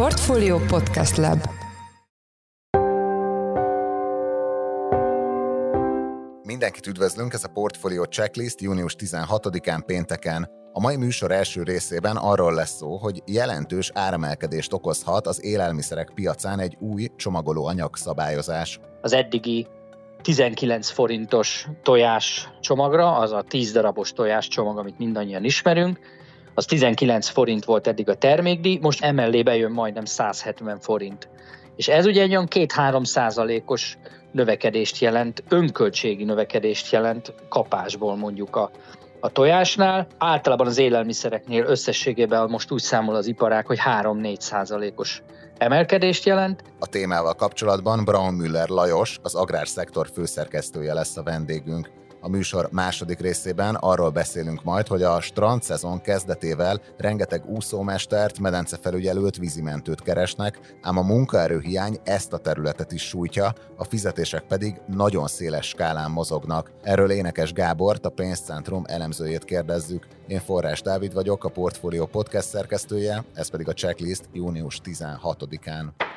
Portfolio Podcast Lab Mindenkit üdvözlünk, ez a Portfolio Checklist június 16-án pénteken. A mai műsor első részében arról lesz szó, hogy jelentős áremelkedést okozhat az élelmiszerek piacán egy új csomagolóanyag szabályozás. Az eddigi 19 forintos tojás csomagra, az a 10 darabos tojás csomag, amit mindannyian ismerünk, az 19 forint volt eddig a termékdíj, most emellé bejön majdnem 170 forint. És ez ugye egy olyan 2-3 százalékos növekedést jelent, önköltségi növekedést jelent kapásból mondjuk a, a tojásnál. Általában az élelmiszereknél összességében most úgy számol az iparák, hogy 3-4 százalékos emelkedést jelent. A témával kapcsolatban Braun Müller Lajos, az agrárszektor főszerkesztője lesz a vendégünk. A műsor második részében arról beszélünk majd, hogy a strand szezon kezdetével rengeteg úszómestert, medencefelügyelőt, vízimentőt keresnek, ám a munkaerőhiány ezt a területet is sújtja, a fizetések pedig nagyon széles skálán mozognak. Erről Énekes Gábort, a pénzcentrum elemzőjét kérdezzük. Én Forrás Dávid vagyok, a Portfolio podcast szerkesztője, ez pedig a checklist június 16-án.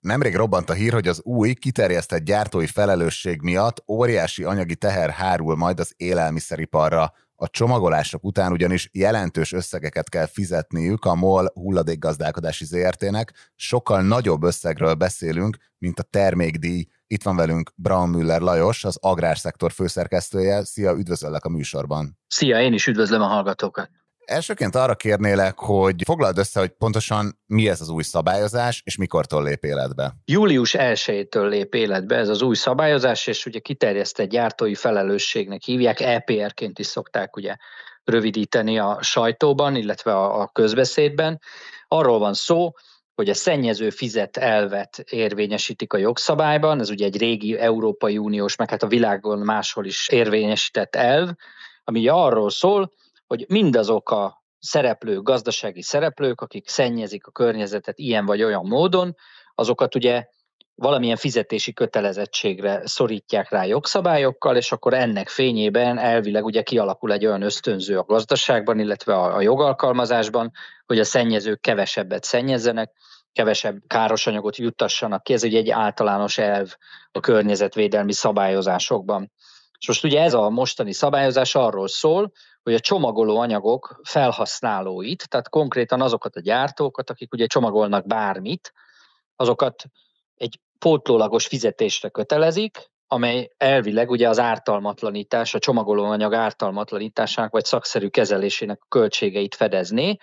Nemrég robbant a hír, hogy az új, kiterjesztett gyártói felelősség miatt óriási anyagi teher hárul majd az élelmiszeriparra. A csomagolások után ugyanis jelentős összegeket kell fizetniük a MOL hulladékgazdálkodási ZRT-nek, sokkal nagyobb összegről beszélünk, mint a termékdíj. Itt van velünk Braun Müller Lajos, az agrárszektor főszerkesztője. Szia, üdvözöllek a műsorban. Szia, én is üdvözlöm a hallgatókat. Elsőként arra kérnélek, hogy foglald össze, hogy pontosan mi ez az új szabályozás, és mikortól lép életbe. Július 1-től lép életbe ez az új szabályozás, és ugye kiterjesztett gyártói felelősségnek hívják, EPR-ként is szokták ugye rövidíteni a sajtóban, illetve a, a közbeszédben. Arról van szó, hogy a szennyező fizet elvet érvényesítik a jogszabályban, ez ugye egy régi Európai Uniós, meg hát a világon máshol is érvényesített elv, ami arról szól, hogy mindazok a szereplők, gazdasági szereplők, akik szennyezik a környezetet ilyen vagy olyan módon, azokat ugye valamilyen fizetési kötelezettségre szorítják rá jogszabályokkal, és akkor ennek fényében elvileg ugye kialakul egy olyan ösztönző a gazdaságban, illetve a, jogalkalmazásban, hogy a szennyezők kevesebbet szennyezzenek, kevesebb káros anyagot juttassanak ki. Ez ugye egy általános elv a környezetvédelmi szabályozásokban. És most ugye ez a mostani szabályozás arról szól, hogy a csomagoló anyagok felhasználóit, tehát konkrétan azokat a gyártókat, akik ugye csomagolnak bármit, azokat egy pótlólagos fizetésre kötelezik, amely elvileg ugye az ártalmatlanítás, a csomagolóanyag ártalmatlanításának vagy szakszerű kezelésének a költségeit fedezné.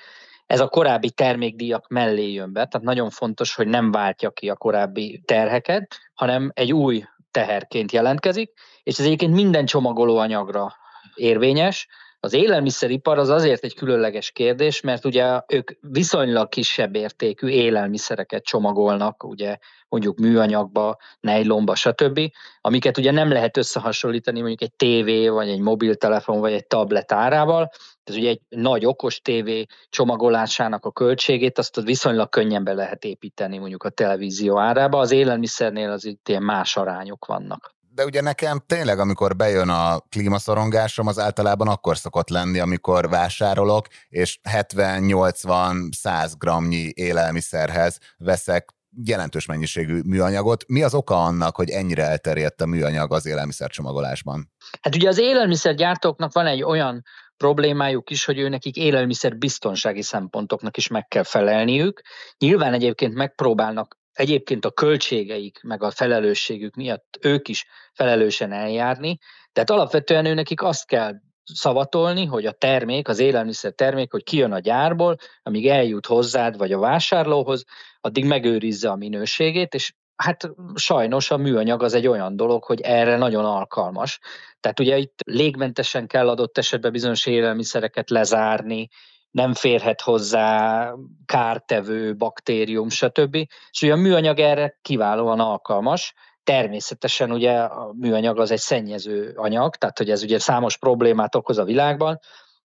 Ez a korábbi termékdíjak mellé jön be, tehát nagyon fontos, hogy nem váltja ki a korábbi terheket, hanem egy új teherként jelentkezik, és ez egyébként minden csomagolóanyagra érvényes, az élelmiszeripar az azért egy különleges kérdés, mert ugye ők viszonylag kisebb értékű élelmiszereket csomagolnak, ugye mondjuk műanyagba, nejlomba, stb., amiket ugye nem lehet összehasonlítani mondjuk egy tévé, vagy egy mobiltelefon, vagy egy tablet árával. Ez ugye egy nagy okos tévé csomagolásának a költségét, azt viszonylag könnyen be lehet építeni mondjuk a televízió árába. Az élelmiszernél az itt ilyen más arányok vannak de ugye nekem tényleg, amikor bejön a klímaszorongásom, az általában akkor szokott lenni, amikor vásárolok, és 70-80-100 gramnyi élelmiszerhez veszek jelentős mennyiségű műanyagot. Mi az oka annak, hogy ennyire elterjedt a műanyag az élelmiszercsomagolásban? Hát ugye az élelmiszergyártóknak van egy olyan problémájuk is, hogy ő nekik élelmiszer biztonsági szempontoknak is meg kell felelniük. Nyilván egyébként megpróbálnak egyébként a költségeik, meg a felelősségük miatt ők is felelősen eljárni, tehát alapvetően ő nekik azt kell szavatolni, hogy a termék, az élelmiszer termék, hogy kijön a gyárból, amíg eljut hozzád vagy a vásárlóhoz, addig megőrizze a minőségét, és hát sajnos a műanyag az egy olyan dolog, hogy erre nagyon alkalmas. Tehát ugye itt légmentesen kell adott esetben bizonyos élelmiszereket lezárni, nem férhet hozzá kártevő, baktérium, stb. És ugye a műanyag erre kiválóan alkalmas. Természetesen ugye a műanyag az egy szennyező anyag, tehát hogy ez ugye számos problémát okoz a világban,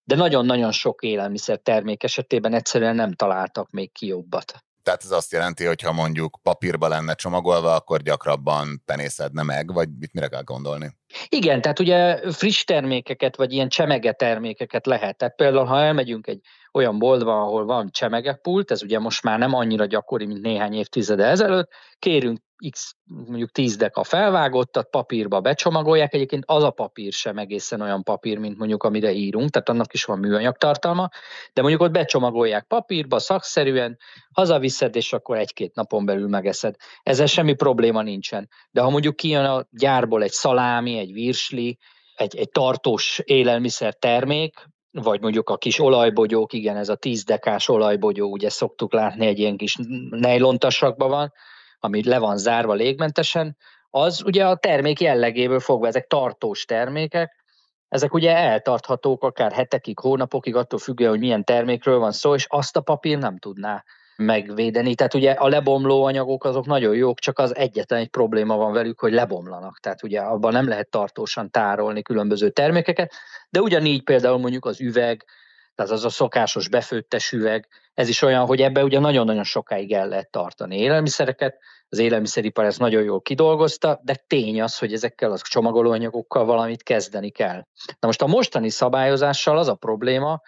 de nagyon-nagyon sok élelmiszer termék esetében egyszerűen nem találtak még ki jobbat. Tehát ez azt jelenti, hogy ha mondjuk papírba lenne csomagolva, akkor gyakrabban penészedne meg, vagy mit mire kell gondolni? Igen, tehát ugye friss termékeket, vagy ilyen csemege termékeket lehet. Tehát például, ha elmegyünk egy olyan boltba, ahol van csemegepult, ez ugye most már nem annyira gyakori, mint néhány évtizede ezelőtt, kérünk x mondjuk 10 deka felvágottat, papírba becsomagolják, egyébként az a papír sem egészen olyan papír, mint mondjuk amire írunk, tehát annak is van műanyag tartalma, de mondjuk ott becsomagolják papírba, szakszerűen, hazaviszed, és akkor egy-két napon belül megeszed. Ezzel semmi probléma nincsen. De ha mondjuk kijön a gyárból egy szalámi, egy virsli, egy, egy tartós élelmiszer termék, vagy mondjuk a kis olajbogyók, igen, ez a 10 dekás olajbogyó, ugye szoktuk látni, egy ilyen kis nejlontasakban van, ami le van zárva légmentesen, az ugye a termék jellegéből fogva, ezek tartós termékek, ezek ugye eltarthatók akár hetekig, hónapokig, attól függően, hogy milyen termékről van szó, és azt a papír nem tudná megvédeni. Tehát ugye a lebomló anyagok azok nagyon jók, csak az egyetlen egy probléma van velük, hogy lebomlanak. Tehát ugye abban nem lehet tartósan tárolni különböző termékeket, de ugyanígy például mondjuk az üveg, tehát az a szokásos befőttes üveg, ez is olyan, hogy ebbe ugye nagyon-nagyon sokáig el lehet tartani élelmiszereket, az élelmiszeripar ezt nagyon jól kidolgozta, de tény az, hogy ezekkel a csomagolóanyagokkal valamit kezdeni kell. Na most a mostani szabályozással az a probléma,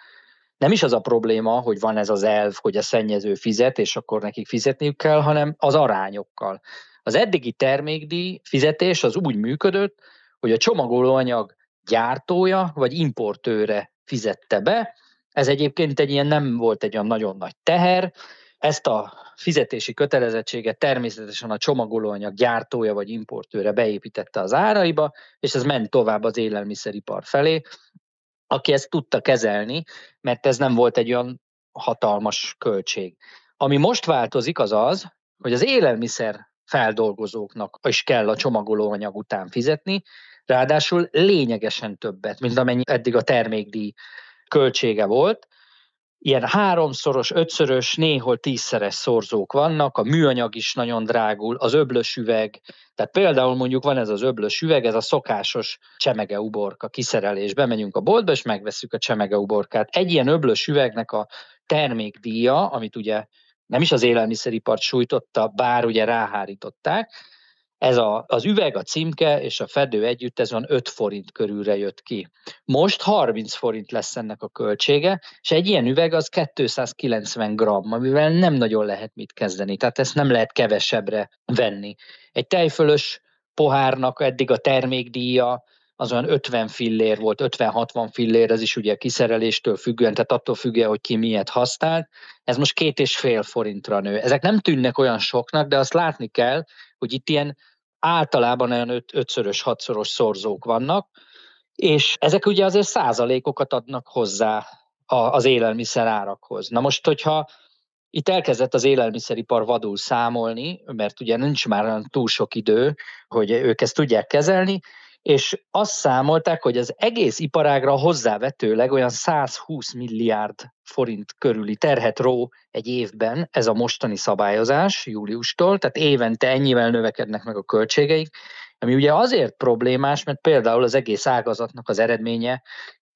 nem is az a probléma, hogy van ez az elv, hogy a szennyező fizet, és akkor nekik fizetniük kell, hanem az arányokkal. Az eddigi termékdíj fizetés az úgy működött, hogy a csomagolóanyag gyártója vagy importőre fizette be. Ez egyébként egy ilyen nem volt egy olyan nagyon nagy teher, ezt a fizetési kötelezettséget természetesen a csomagolóanyag gyártója vagy importőre beépítette az áraiba, és ez ment tovább az élelmiszeripar felé, aki ezt tudta kezelni, mert ez nem volt egy olyan hatalmas költség. Ami most változik az az, hogy az élelmiszer feldolgozóknak is kell a csomagolóanyag után fizetni, ráadásul lényegesen többet, mint amennyi eddig a termékdíj költsége volt, ilyen háromszoros, ötszörös, néhol tízszeres szorzók vannak, a műanyag is nagyon drágul, az öblös üveg, tehát például mondjuk van ez az öblös üveg, ez a szokásos csemege uborka kiszerelés. Bemegyünk a boltba, és megveszük a csemege uborkát. Egy ilyen öblös üvegnek a termékdíja, amit ugye nem is az élelmiszeripart sújtotta, bár ugye ráhárították, ez a, az üveg, a címke és a fedő együtt, ez van 5 forint körülre jött ki. Most 30 forint lesz ennek a költsége, és egy ilyen üveg az 290 gram, amivel nem nagyon lehet mit kezdeni, tehát ezt nem lehet kevesebbre venni. Egy tejfölös pohárnak eddig a termékdíja az olyan 50 fillér volt, 50-60 fillér, ez is ugye kiszereléstől függően, tehát attól függően, hogy ki miért használt. Ez most két és fél forintra nő. Ezek nem tűnnek olyan soknak, de azt látni kell, hogy itt ilyen általában olyan öt, ötszörös, hatszoros szorzók vannak, és ezek ugye azért százalékokat adnak hozzá az élelmiszer árakhoz. Na most, hogyha itt elkezdett az élelmiszeripar vadul számolni, mert ugye nincs már túl sok idő, hogy ők ezt tudják kezelni, és azt számolták, hogy az egész iparágra hozzávetőleg olyan 120 milliárd forint körüli terhet ró egy évben ez a mostani szabályozás júliustól, tehát évente ennyivel növekednek meg a költségeik, ami ugye azért problémás, mert például az egész ágazatnak az eredménye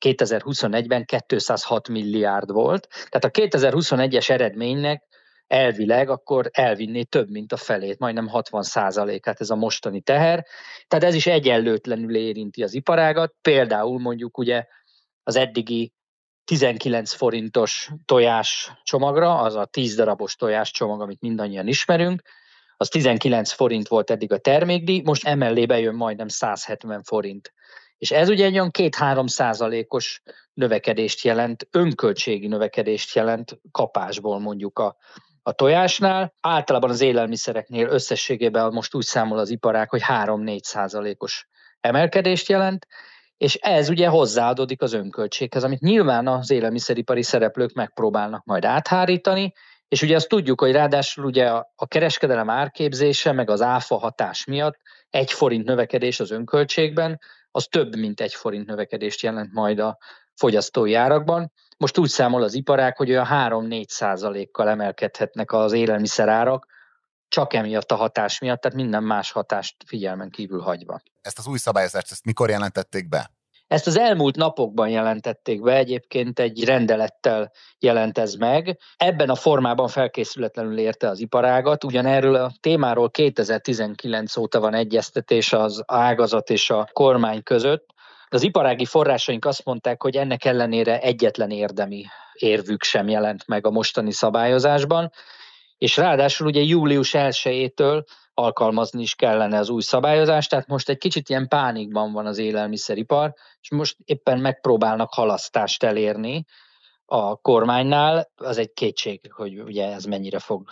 2021-ben 206 milliárd volt. Tehát a 2021-es eredménynek elvileg akkor elvinné több, mint a felét, majdnem 60 át ez a mostani teher. Tehát ez is egyenlőtlenül érinti az iparágat. Például mondjuk ugye az eddigi 19 forintos tojás csomagra, az a 10 darabos tojás csomag, amit mindannyian ismerünk, az 19 forint volt eddig a termékdíj, most emellé bejön majdnem 170 forint. És ez ugye egy olyan 2-3 százalékos növekedést jelent, önköltségi növekedést jelent kapásból mondjuk a, a tojásnál. Általában az élelmiszereknél összességében most úgy számol az iparák, hogy 3-4 százalékos emelkedést jelent, és ez ugye hozzáadódik az önköltséghez, amit nyilván az élelmiszeripari szereplők megpróbálnak majd áthárítani, és ugye azt tudjuk, hogy ráadásul ugye a kereskedelem árképzése, meg az áfa hatás miatt egy forint növekedés az önköltségben, az több, mint egy forint növekedést jelent majd a fogyasztói árakban. Most úgy számol az iparák, hogy olyan 3-4 százalékkal emelkedhetnek az élelmiszerárak, csak emiatt a hatás miatt, tehát minden más hatást figyelmen kívül hagyva. Ezt az új szabályozást, ezt mikor jelentették be? Ezt az elmúlt napokban jelentették be, egyébként egy rendelettel jelent ez meg. Ebben a formában felkészületlenül érte az iparágat, ugyanerről a témáról 2019 óta van egyeztetés az ágazat és a kormány között. Az iparági forrásaink azt mondták, hogy ennek ellenére egyetlen érdemi érvük sem jelent meg a mostani szabályozásban, és ráadásul ugye július 1-től alkalmazni is kellene az új szabályozást, tehát most egy kicsit ilyen pánikban van az élelmiszeripar, és most éppen megpróbálnak halasztást elérni a kormánynál, az egy kétség, hogy ugye ez mennyire fog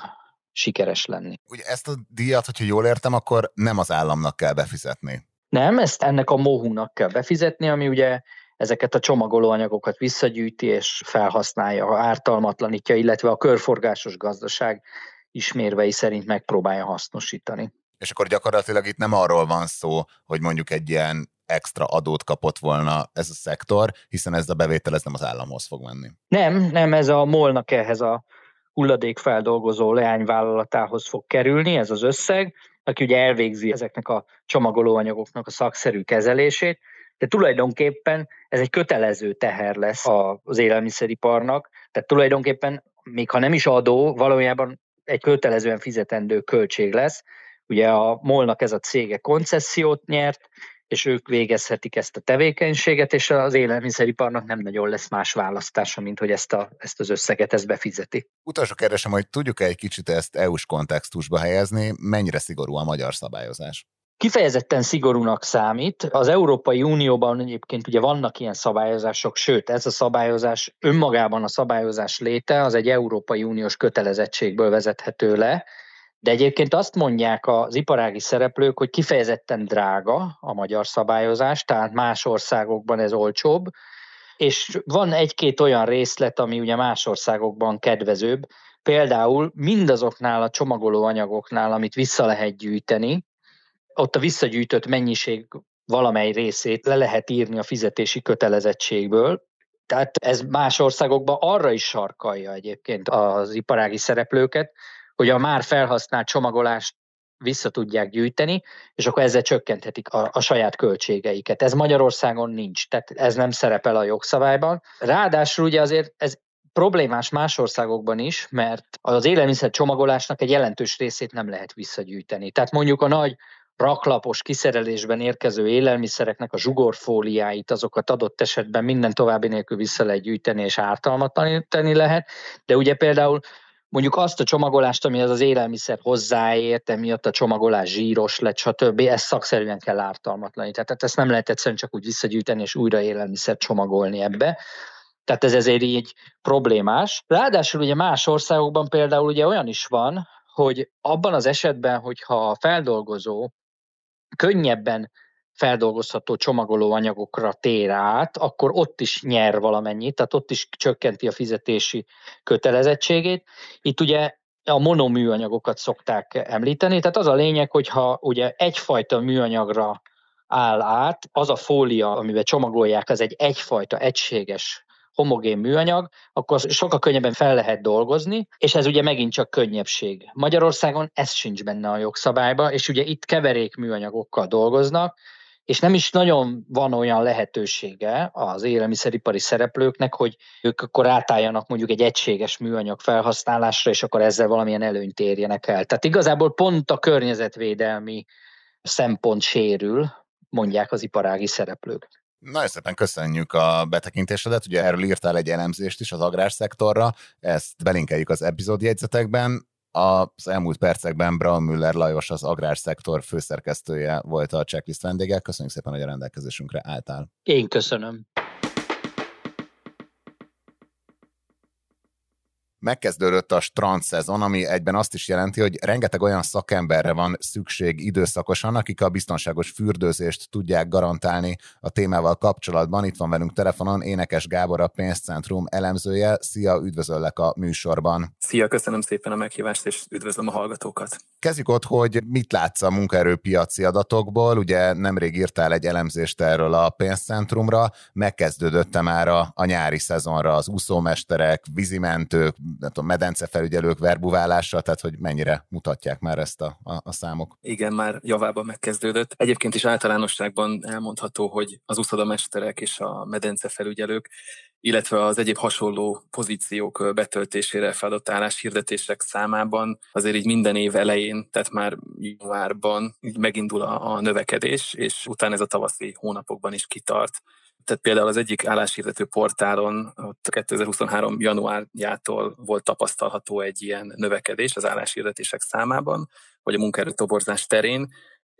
sikeres lenni. Ugye ezt a díjat, hogyha jól értem, akkor nem az államnak kell befizetni. Nem, ezt ennek a mohúnak kell befizetni, ami ugye ezeket a csomagolóanyagokat visszagyűjti és felhasználja, ártalmatlanítja, illetve a körforgásos gazdaság ismérvei szerint megpróbálja hasznosítani. És akkor gyakorlatilag itt nem arról van szó, hogy mondjuk egy ilyen extra adót kapott volna ez a szektor, hiszen ez a bevétel ez nem az államhoz fog menni. Nem, nem, ez a molnak ehhez a hulladékfeldolgozó leányvállalatához fog kerülni, ez az összeg, aki ugye elvégzi ezeknek a csomagolóanyagoknak a szakszerű kezelését, de tulajdonképpen ez egy kötelező teher lesz az élelmiszeriparnak, tehát tulajdonképpen még ha nem is adó, valójában egy kötelezően fizetendő költség lesz. Ugye a molnak ez a cége koncesziót nyert, és ők végezhetik ezt a tevékenységet, és az élelmiszeriparnak nem nagyon lesz más választása, mint hogy ezt, a, ezt az összeget ezt befizeti. Utolsó kérdésem, hogy tudjuk-e egy kicsit ezt EU-s kontextusba helyezni, mennyire szigorú a magyar szabályozás? Kifejezetten szigorúnak számít. Az Európai Unióban egyébként ugye vannak ilyen szabályozások, sőt, ez a szabályozás önmagában a szabályozás léte az egy Európai Uniós kötelezettségből vezethető le, de egyébként azt mondják az iparági szereplők, hogy kifejezetten drága a magyar szabályozás, tehát más országokban ez olcsóbb, és van egy-két olyan részlet, ami ugye más országokban kedvezőbb, például mindazoknál a csomagolóanyagoknál, amit vissza lehet gyűjteni, ott a visszagyűjtött mennyiség valamely részét le lehet írni a fizetési kötelezettségből, tehát ez más országokban arra is sarkalja egyébként az iparági szereplőket, hogy a már felhasznált csomagolást vissza tudják gyűjteni, és akkor ezzel csökkenthetik a, a saját költségeiket. Ez Magyarországon nincs, tehát ez nem szerepel a jogszabályban. Ráadásul ugye azért ez problémás más országokban is, mert az élelmiszer csomagolásnak egy jelentős részét nem lehet visszagyűjteni. Tehát mondjuk a nagy raklapos kiszerelésben érkező élelmiszereknek a zsugorfóliáit, azokat adott esetben minden további nélkül vissza lehet gyűjteni és ártalmatlanítani lehet, de ugye például mondjuk azt a csomagolást, ami az az élelmiszer hozzáért, emiatt a csomagolás zsíros lett, stb., ezt szakszerűen kell ártalmatlanítani. Tehát ezt nem lehet egyszerűen csak úgy visszagyűjteni és újra élelmiszer csomagolni ebbe. Tehát ez ezért így problémás. Ráadásul ugye más országokban például ugye olyan is van, hogy abban az esetben, hogyha a feldolgozó könnyebben feldolgozható csomagoló anyagokra tér át, akkor ott is nyer valamennyit, tehát ott is csökkenti a fizetési kötelezettségét. Itt ugye a monoműanyagokat szokták említeni, tehát az a lényeg, hogyha ugye egyfajta műanyagra áll át, az a fólia, amiben csomagolják, az egy egyfajta egységes homogén műanyag, akkor sokkal könnyebben fel lehet dolgozni, és ez ugye megint csak könnyebbség. Magyarországon ez sincs benne a jogszabályban, és ugye itt keverék műanyagokkal dolgoznak, és nem is nagyon van olyan lehetősége az élelmiszeripari szereplőknek, hogy ők akkor átálljanak mondjuk egy egységes műanyag felhasználásra, és akkor ezzel valamilyen előnyt érjenek el. Tehát igazából pont a környezetvédelmi szempont sérül, mondják az iparági szereplők. Nagyon szépen köszönjük a betekintésedet, ugye erről írtál egy elemzést is az agrárszektorra, ezt belinkeljük az epizódjegyzetekben. Az elmúlt percekben Braun Müller Lajos, az agrárszektor főszerkesztője volt a checklist vendége. Köszönjük szépen, hogy a rendelkezésünkre álltál. Én köszönöm. Megkezdődött a strand szezon, ami egyben azt is jelenti, hogy rengeteg olyan szakemberre van szükség időszakosan, akik a biztonságos fürdőzést tudják garantálni a témával kapcsolatban. Itt van velünk telefonon Énekes Gábor, a pénzcentrum elemzője. Szia, üdvözöllek a műsorban. Szia, köszönöm szépen a meghívást, és üdvözlöm a hallgatókat. Kezdjük ott, hogy mit látsz a munkaerőpiaci adatokból. Ugye nemrég írtál egy elemzést erről a pénzcentrumra, megkezdődött már a, a nyári szezonra az úszómesterek, vízimentők, nem tudom, medencefelügyelők verbuválása, tehát hogy mennyire mutatják már ezt a, a, a számok. Igen, már javában megkezdődött. Egyébként is általánosságban elmondható, hogy az úszodamesterek és a medencefelügyelők illetve az egyéb hasonló pozíciók betöltésére feladott álláshirdetések számában azért így minden év elején, tehát már januárban megindul a, a növekedés, és utána ez a tavaszi hónapokban is kitart. Tehát például az egyik álláshirdető portálon ott 2023. januárjától volt tapasztalható egy ilyen növekedés az álláshirdetések számában, vagy a munkaerő terén,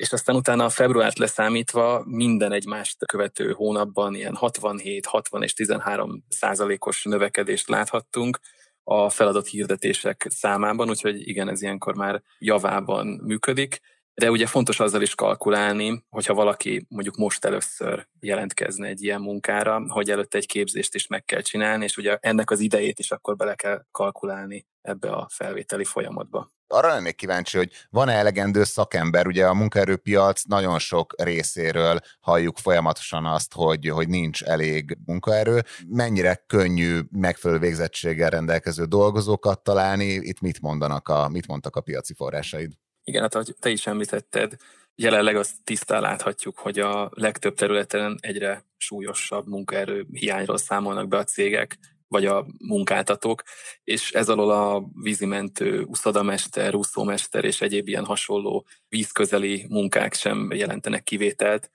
és aztán utána a februárt leszámítva minden egymást követő hónapban ilyen 67, 60 és 13 százalékos növekedést láthattunk a feladott hirdetések számában, úgyhogy igen, ez ilyenkor már javában működik. De ugye fontos azzal is kalkulálni, hogyha valaki mondjuk most először jelentkezne egy ilyen munkára, hogy előtte egy képzést is meg kell csinálni, és ugye ennek az idejét is akkor bele kell kalkulálni ebbe a felvételi folyamatba. Arra lennék kíváncsi, hogy van-e elegendő szakember, ugye a munkaerőpiac nagyon sok részéről halljuk folyamatosan azt, hogy, hogy nincs elég munkaerő. Mennyire könnyű megfelelő végzettséggel rendelkező dolgozókat találni? Itt mit mondanak a, mit mondtak a piaci forrásaid? Igen, hát ahogy te is említetted, jelenleg azt tisztán láthatjuk, hogy a legtöbb területen egyre súlyosabb munkaerő hiányról számolnak be a cégek, vagy a munkáltatók, és ez alól a vízimentő, uszadamester, úszómester és egyéb ilyen hasonló vízközeli munkák sem jelentenek kivételt.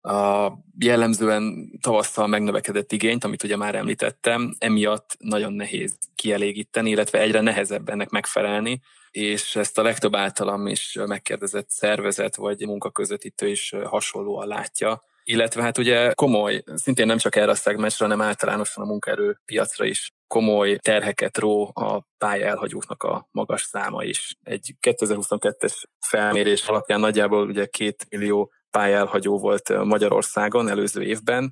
A jellemzően tavasszal megnövekedett igényt, amit ugye már említettem, emiatt nagyon nehéz kielégíteni, illetve egyre nehezebb ennek megfelelni, és ezt a legtöbb általam is megkérdezett szervezet vagy munkaközvetítő is hasonlóan látja, illetve hát ugye komoly, szintén nem csak erre a szegmensre, hanem általánosan a munkaerőpiacra is komoly terheket ró a pályaelhagyóknak a magas száma is. Egy 2022-es felmérés alapján nagyjából ugye két millió pályaelhagyó volt Magyarországon előző évben,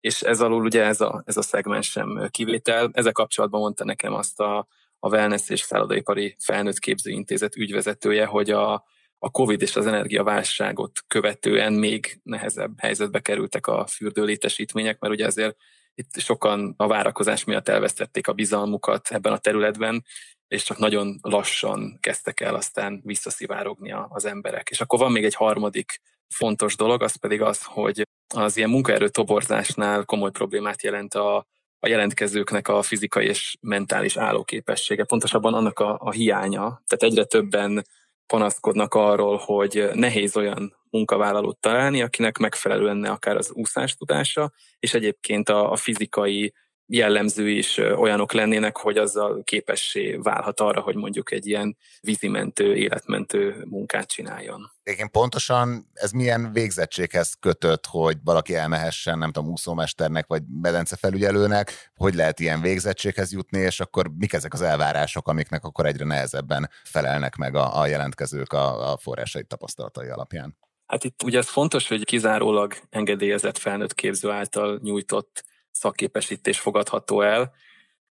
és ez alul ugye ez a, ez a szegmens sem kivétel. Ezzel kapcsolatban mondta nekem azt a, a Wellness és Szállodaipari Felnőtt Képzőintézet ügyvezetője, hogy a, a Covid és az energiaválságot követően még nehezebb helyzetbe kerültek a fürdőlétesítmények, mert ugye azért itt sokan a várakozás miatt elvesztették a bizalmukat ebben a területben, és csak nagyon lassan kezdtek el aztán visszaszivárogni az emberek. És akkor van még egy harmadik fontos dolog, az pedig az, hogy az ilyen munkaerő toborzásnál komoly problémát jelent a, a jelentkezőknek a fizikai és mentális állóképessége, pontosabban annak a, a hiánya. Tehát egyre többen panaszkodnak arról, hogy nehéz olyan munkavállalót találni, akinek megfelelő lenne akár az úszás tudása, és egyébként a, a fizikai jellemző is olyanok lennének, hogy azzal képessé válhat arra, hogy mondjuk egy ilyen vízimentő, életmentő munkát csináljon. Igen, pontosan ez milyen végzettséghez kötött, hogy valaki elmehessen, nem tudom, úszómesternek vagy medencefelügyelőnek, hogy lehet ilyen végzettséghez jutni, és akkor mik ezek az elvárások, amiknek akkor egyre nehezebben felelnek meg a, a jelentkezők a, a forrásai tapasztalatai alapján? Hát itt ugye ez fontos, hogy kizárólag engedélyezett felnőtt képző által nyújtott szakképesítés fogadható el,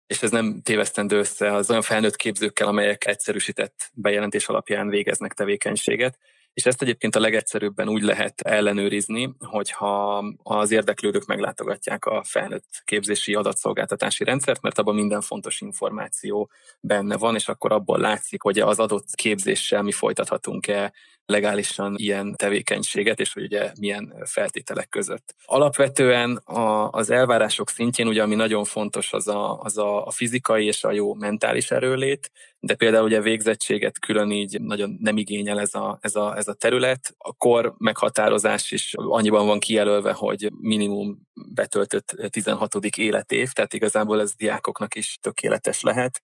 és ez nem tévesztendő össze az olyan felnőtt képzőkkel, amelyek egyszerűsített bejelentés alapján végeznek tevékenységet. És ezt egyébként a legegyszerűbben úgy lehet ellenőrizni, hogyha az érdeklődők meglátogatják a felnőtt képzési adatszolgáltatási rendszert, mert abban minden fontos információ benne van, és akkor abból látszik, hogy az adott képzéssel mi folytathatunk-e legálisan ilyen tevékenységet, és hogy ugye milyen feltételek között. Alapvetően a, az elvárások szintjén, ugye ami nagyon fontos, az a, az a, fizikai és a jó mentális erőlét, de például ugye végzettséget külön így nagyon nem igényel ez a, ez a, ez a terület. A kor meghatározás is annyiban van kijelölve, hogy minimum betöltött 16. életév, tehát igazából ez diákoknak is tökéletes lehet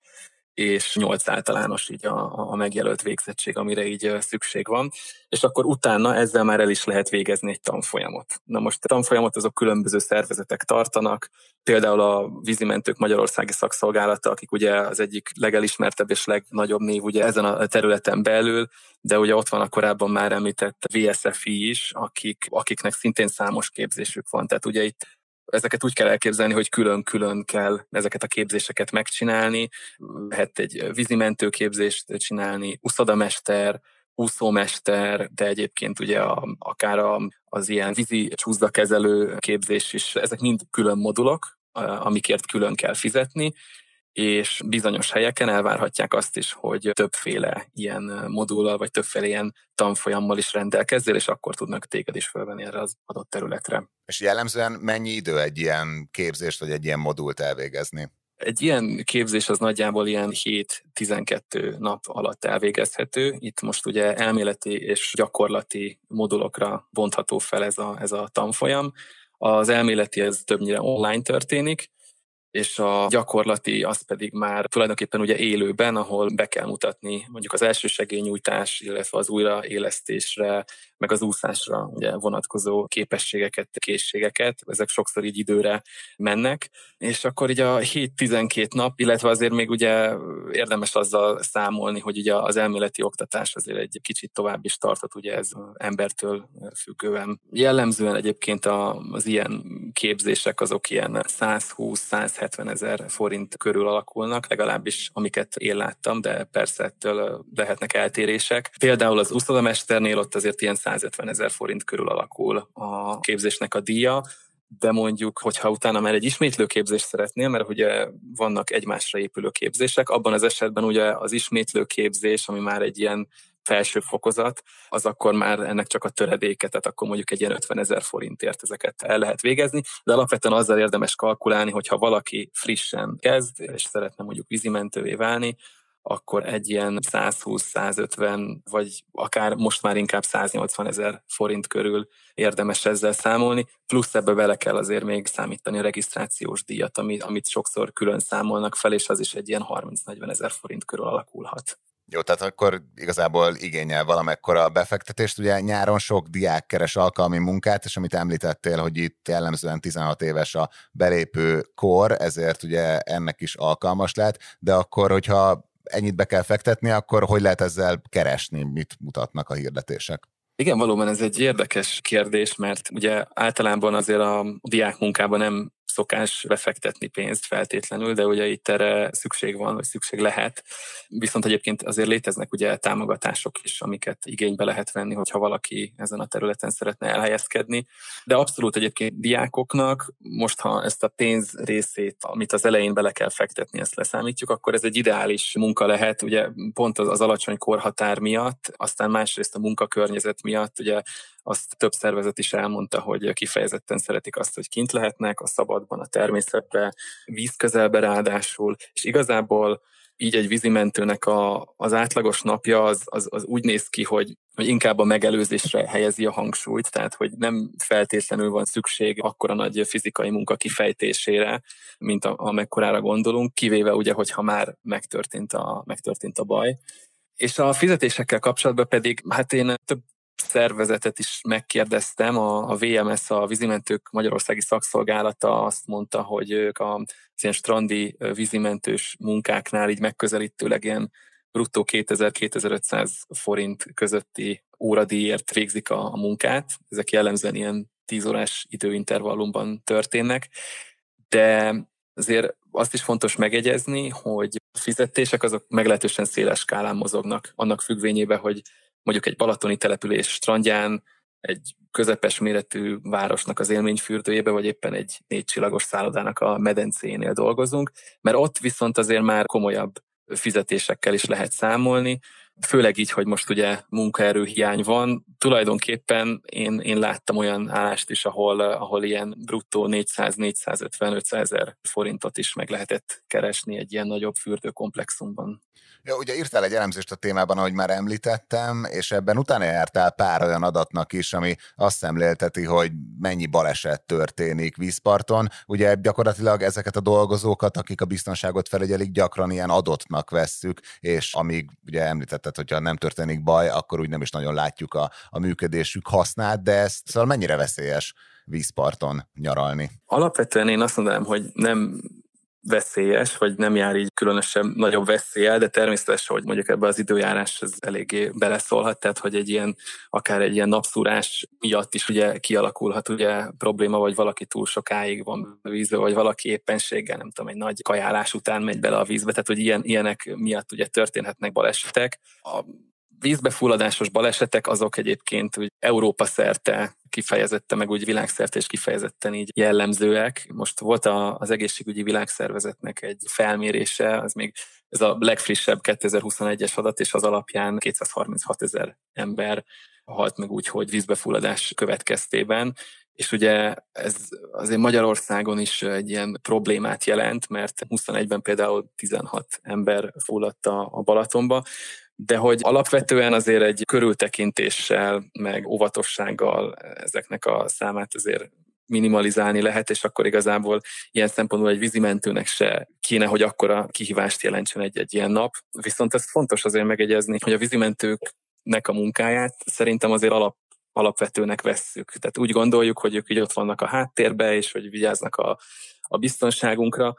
és nyolc általános így a, a megjelölt végzettség, amire így szükség van, és akkor utána ezzel már el is lehet végezni egy tanfolyamot. Na most a tanfolyamot azok különböző szervezetek tartanak, például a vízimentők Magyarországi Szakszolgálata, akik ugye az egyik legelismertebb és legnagyobb név ugye ezen a területen belül, de ugye ott van a korábban már említett VSFI is, akik, akiknek szintén számos képzésük van. Tehát ugye itt ezeket úgy kell elképzelni, hogy külön-külön kell ezeket a képzéseket megcsinálni. Lehet egy vízimentő képzést csinálni, uszadamester, úszómester, de egyébként ugye a, akár a, az ilyen vízi csúszdakezelő képzés is, ezek mind külön modulok, amikért külön kell fizetni, és bizonyos helyeken elvárhatják azt is, hogy többféle ilyen modullal, vagy többféle ilyen tanfolyammal is rendelkezzél, és akkor tudnak téged is fölvenni erre az adott területre. És jellemzően mennyi idő egy ilyen képzést, vagy egy ilyen modult elvégezni? Egy ilyen képzés az nagyjából ilyen 7-12 nap alatt elvégezhető. Itt most ugye elméleti és gyakorlati modulokra bontható fel ez a, ez a tanfolyam. Az elméleti ez többnyire online történik, és a gyakorlati az pedig már tulajdonképpen ugye élőben, ahol be kell mutatni mondjuk az elsősegélynyújtás, illetve az újraélesztésre, meg az úszásra ugye vonatkozó képességeket, készségeket, ezek sokszor így időre mennek, és akkor így a 7-12 nap, illetve azért még ugye érdemes azzal számolni, hogy ugye az elméleti oktatás azért egy kicsit tovább is tartott, ugye ez embertől függően. Jellemzően egyébként az ilyen képzések azok ilyen 120-170 ezer forint körül alakulnak, legalábbis amiket én láttam, de persze ettől lehetnek eltérések. Például az úszódamesternél ott azért ilyen 150 ezer forint körül alakul a képzésnek a díja, de mondjuk, hogyha utána már egy ismétlő képzést szeretnél, mert ugye vannak egymásra épülő képzések, abban az esetben ugye az ismétlő képzés, ami már egy ilyen felső fokozat, az akkor már ennek csak a töredéke, tehát akkor mondjuk egy ilyen 50 ezer forintért ezeket el lehet végezni, de alapvetően azzal érdemes kalkulálni, hogyha valaki frissen kezd, és szeretne mondjuk vízimentővé válni, akkor egy ilyen 120-150, vagy akár most már inkább 180 ezer forint körül érdemes ezzel számolni, plusz ebbe bele kell azért még számítani a regisztrációs díjat, amit, amit sokszor külön számolnak fel, és az is egy ilyen 30-40 ezer forint körül alakulhat. Jó, tehát akkor igazából igényel valamekkora befektetést. Ugye nyáron sok diák keres alkalmi munkát, és amit említettél, hogy itt jellemzően 16 éves a belépő kor, ezért ugye ennek is alkalmas lehet, de akkor, hogyha ennyit be kell fektetni, akkor hogy lehet ezzel keresni, mit mutatnak a hirdetések? Igen, valóban ez egy érdekes kérdés, mert ugye általában azért a diák munkában nem szokás befektetni pénzt feltétlenül, de ugye itt erre szükség van, vagy szükség lehet. Viszont egyébként azért léteznek ugye támogatások is, amiket igénybe lehet venni, hogyha valaki ezen a területen szeretne elhelyezkedni. De abszolút egyébként diákoknak, most ha ezt a pénz részét, amit az elején bele kell fektetni, ezt leszámítjuk, akkor ez egy ideális munka lehet, ugye pont az, az alacsony korhatár miatt, aztán másrészt a munkakörnyezet miatt, ugye azt több szervezet is elmondta, hogy kifejezetten szeretik azt, hogy kint lehetnek, a szabadban, a természetben, víz közelbe ráadásul, és igazából így egy vízimentőnek a, az átlagos napja az, az, az úgy néz ki, hogy, hogy inkább a megelőzésre helyezi a hangsúlyt, tehát hogy nem feltétlenül van szükség akkora nagy fizikai munka kifejtésére, mint amekkorára gondolunk, kivéve ugye, hogyha már megtörtént a, megtörtént a baj. És a fizetésekkel kapcsolatban pedig, hát én több szervezetet is megkérdeztem, a, a VMS, a Vízimentők Magyarországi Szakszolgálata azt mondta, hogy ők a ilyen strandi vízimentős munkáknál így megközelítőleg ilyen bruttó 2000-2500 forint közötti óradíjért végzik a, a munkát. Ezek jellemzően ilyen 10 órás időintervallumban történnek, de azért azt is fontos megegyezni, hogy a fizetések azok meglehetősen széles skálán mozognak, annak függvényében, hogy mondjuk egy balatoni település strandján, egy közepes méretű városnak az élményfürdőjébe, vagy éppen egy négy csillagos szállodának a medencénél dolgozunk, mert ott viszont azért már komolyabb fizetésekkel is lehet számolni, főleg így, hogy most ugye munkaerő hiány van. Tulajdonképpen én, én láttam olyan állást is, ahol, ahol ilyen bruttó 400-450-500 ezer forintot is meg lehetett keresni egy ilyen nagyobb fürdőkomplexumban. Ja, ugye írtál egy elemzést a témában, ahogy már említettem, és ebben utána jártál pár olyan adatnak is, ami azt szemlélteti, hogy mennyi baleset történik vízparton. Ugye gyakorlatilag ezeket a dolgozókat, akik a biztonságot felügyelik, gyakran ilyen adottnak vesszük, és amíg ugye említetted, hogyha nem történik baj, akkor úgy nem is nagyon látjuk a, a működésük hasznát, de ez szóval mennyire veszélyes vízparton nyaralni? Alapvetően én azt mondanám, hogy nem veszélyes, vagy nem jár így különösen nagyobb veszéllyel, de természetesen, hogy mondjuk ebbe az időjárás ez eléggé beleszólhat, tehát hogy egy ilyen, akár egy ilyen napszúrás miatt is ugye kialakulhat ugye probléma, vagy valaki túl sokáig van vízbe, vagy valaki éppenséggel, nem tudom, egy nagy kajálás után megy bele a vízbe, tehát hogy ilyen, ilyenek miatt ugye történhetnek balesetek. A vízbefulladásos balesetek azok egyébként úgy Európa szerte kifejezette, meg úgy világszerte és kifejezetten így jellemzőek. Most volt a, az egészségügyi világszervezetnek egy felmérése, az még ez a legfrissebb 2021-es adat, és az alapján 236 ezer ember halt meg úgy, hogy vízbefulladás következtében, és ugye ez azért Magyarországon is egy ilyen problémát jelent, mert 21-ben például 16 ember fulladt a Balatonba, de hogy alapvetően azért egy körültekintéssel, meg óvatossággal ezeknek a számát azért minimalizálni lehet, és akkor igazából ilyen szempontból egy vízimentőnek se kéne, hogy akkora kihívást jelentsen egy-egy ilyen nap. Viszont ez fontos azért megegyezni, hogy a vízimentőknek a munkáját szerintem azért alap alapvetőnek vesszük. Tehát úgy gondoljuk, hogy ők így ott vannak a háttérbe, és hogy vigyáznak a, a biztonságunkra,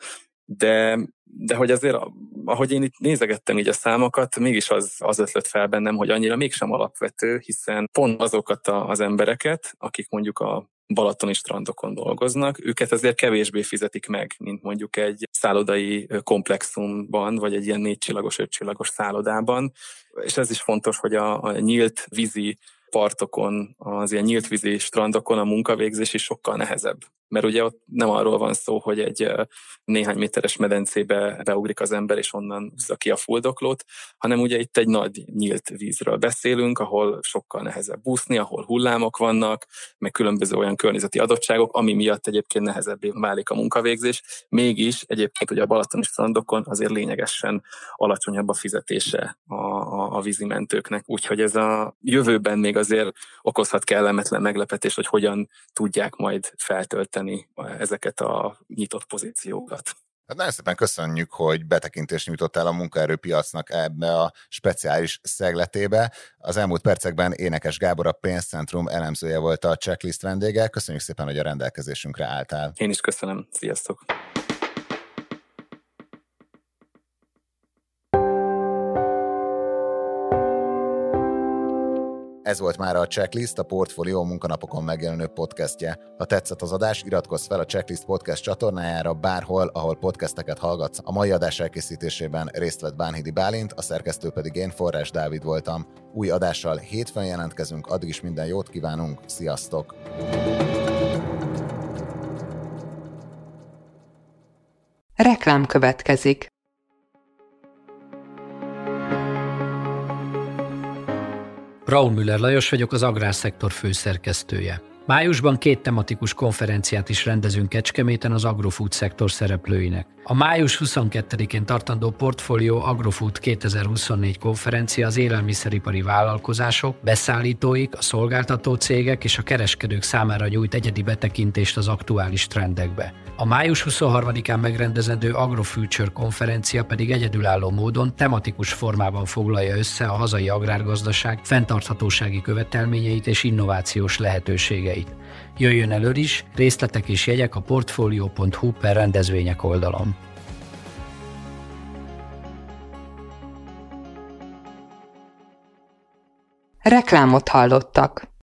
de, de hogy azért, ahogy én itt nézegettem így a számokat, mégis az, az ötlött fel bennem, hogy annyira mégsem alapvető, hiszen pont azokat a, az embereket, akik mondjuk a balatoni strandokon dolgoznak, őket azért kevésbé fizetik meg, mint mondjuk egy szállodai komplexumban, vagy egy ilyen négycsillagos, ötcsillagos szállodában. És ez is fontos, hogy a, a nyílt vízi partokon, az ilyen nyílt vízi strandokon a munkavégzés is sokkal nehezebb mert ugye ott nem arról van szó, hogy egy néhány méteres medencébe beugrik az ember, és onnan húzza ki a fuldoklót, hanem ugye itt egy nagy nyílt vízről beszélünk, ahol sokkal nehezebb úszni, ahol hullámok vannak, meg különböző olyan környezeti adottságok, ami miatt egyébként nehezebbé válik a munkavégzés. Mégis egyébként ugye a balatoni strandokon azért lényegesen alacsonyabb a fizetése a, a, a vízimentőknek, úgyhogy ez a jövőben még azért okozhat kellemetlen meglepetés, hogy hogyan tudják majd feltölteni segíteni ezeket a nyitott pozíciókat. Hát nagyon szépen köszönjük, hogy betekintést nyújtottál a munkaerőpiacnak ebbe a speciális szegletébe. Az elmúlt percekben Énekes Gábor a pénzcentrum elemzője volt a checklist vendége. Köszönjük szépen, hogy a rendelkezésünkre álltál. Én is köszönöm. Sziasztok! Ez volt már a Checklist, a Portfolio munkanapokon megjelenő podcastje. Ha tetszett az adás, iratkozz fel a Checklist podcast csatornájára bárhol, ahol podcasteket hallgatsz. A mai adás elkészítésében részt vett Bánhidi Bálint, a szerkesztő pedig én, Forrás Dávid voltam. Új adással hétfőn jelentkezünk, addig is minden jót kívánunk, sziasztok! Reklám következik. Raúl Müller Lajos vagyok, az agrárszektor főszerkesztője. Májusban két tematikus konferenciát is rendezünk Kecskeméten az agrofood szektor szereplőinek. A május 22-én tartandó Portfolio Agrofood 2024 konferencia az élelmiszeripari vállalkozások, beszállítóik, a szolgáltató cégek és a kereskedők számára nyújt egyedi betekintést az aktuális trendekbe. A május 23-án megrendezendő Agrofuture konferencia pedig egyedülálló módon tematikus formában foglalja össze a hazai agrárgazdaság fenntarthatósági követelményeit és innovációs lehetőségeit. Jöjjön elő is, részletek és jegyek a portfolio.hu per rendezvények oldalon. Reklámot hallottak.